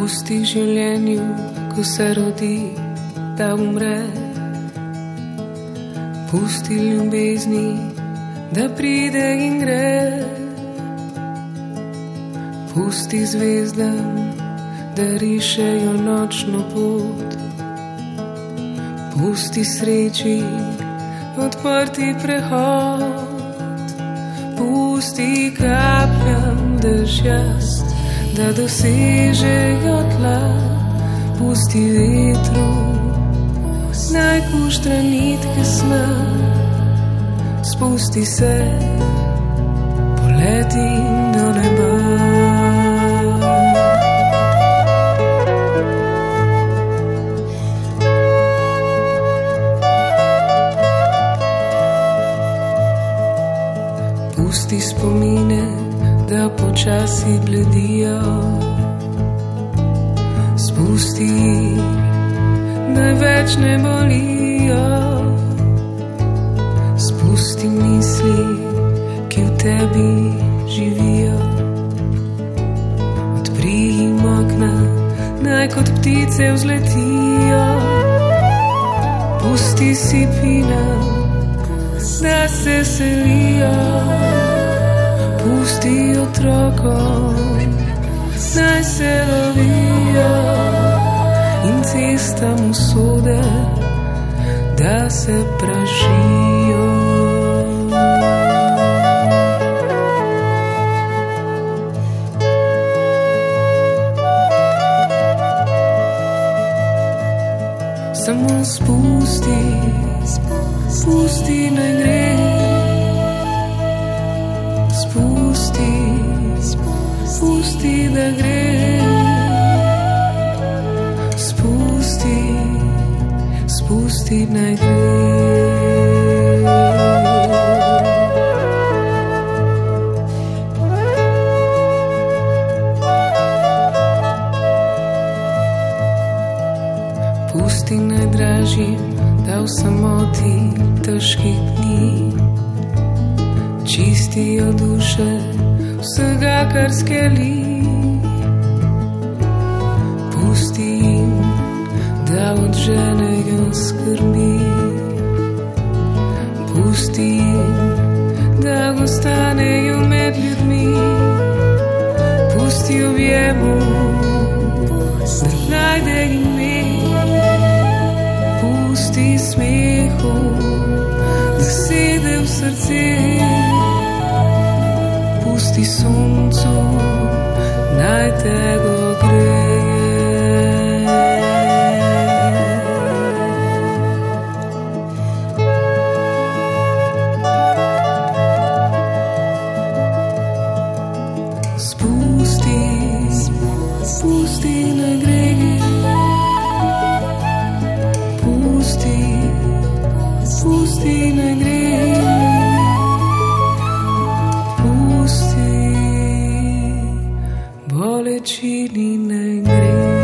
Pusti življenju, ko se rodi, da umre. Pusti ljubezni, da pride in gre. Pusti zvezdam, da rišejo nočno pot. Pusti sreči, odprti prehod. Pusti kapljam dežja da dosežejo tla, pusti vetru, naj kuštra nitke sna, spusti se, poleti do neba. Pusti spomine, da počasi bledijo. Spusti, da več ne bolijo. Spusti misli, ki v tebi živijo. Odpri jim okna, naj kot ptice vzletijo. Pusti si pina, da se selijo pusti otrokom, naj se lovijo in cestam usode, da se pražijo. Samo spusti, spusti naj gre. Spusti, spusti da gre. Spusti, spusti naj gre. Pusti najdražjim, da v samoti težkih dni čistijo duše vsega, kar skeli. Pusti jim, da odženejo skrbi. Pusti jim, da ostanejo med ljudmi. Pusti objemu, najde ime. Pusti smehu, da sede v srce pusti soncu, naj te ogreje. Spusti, spusti naj gre. Pusti, pusti naj gre. chỉ đi nơi ngày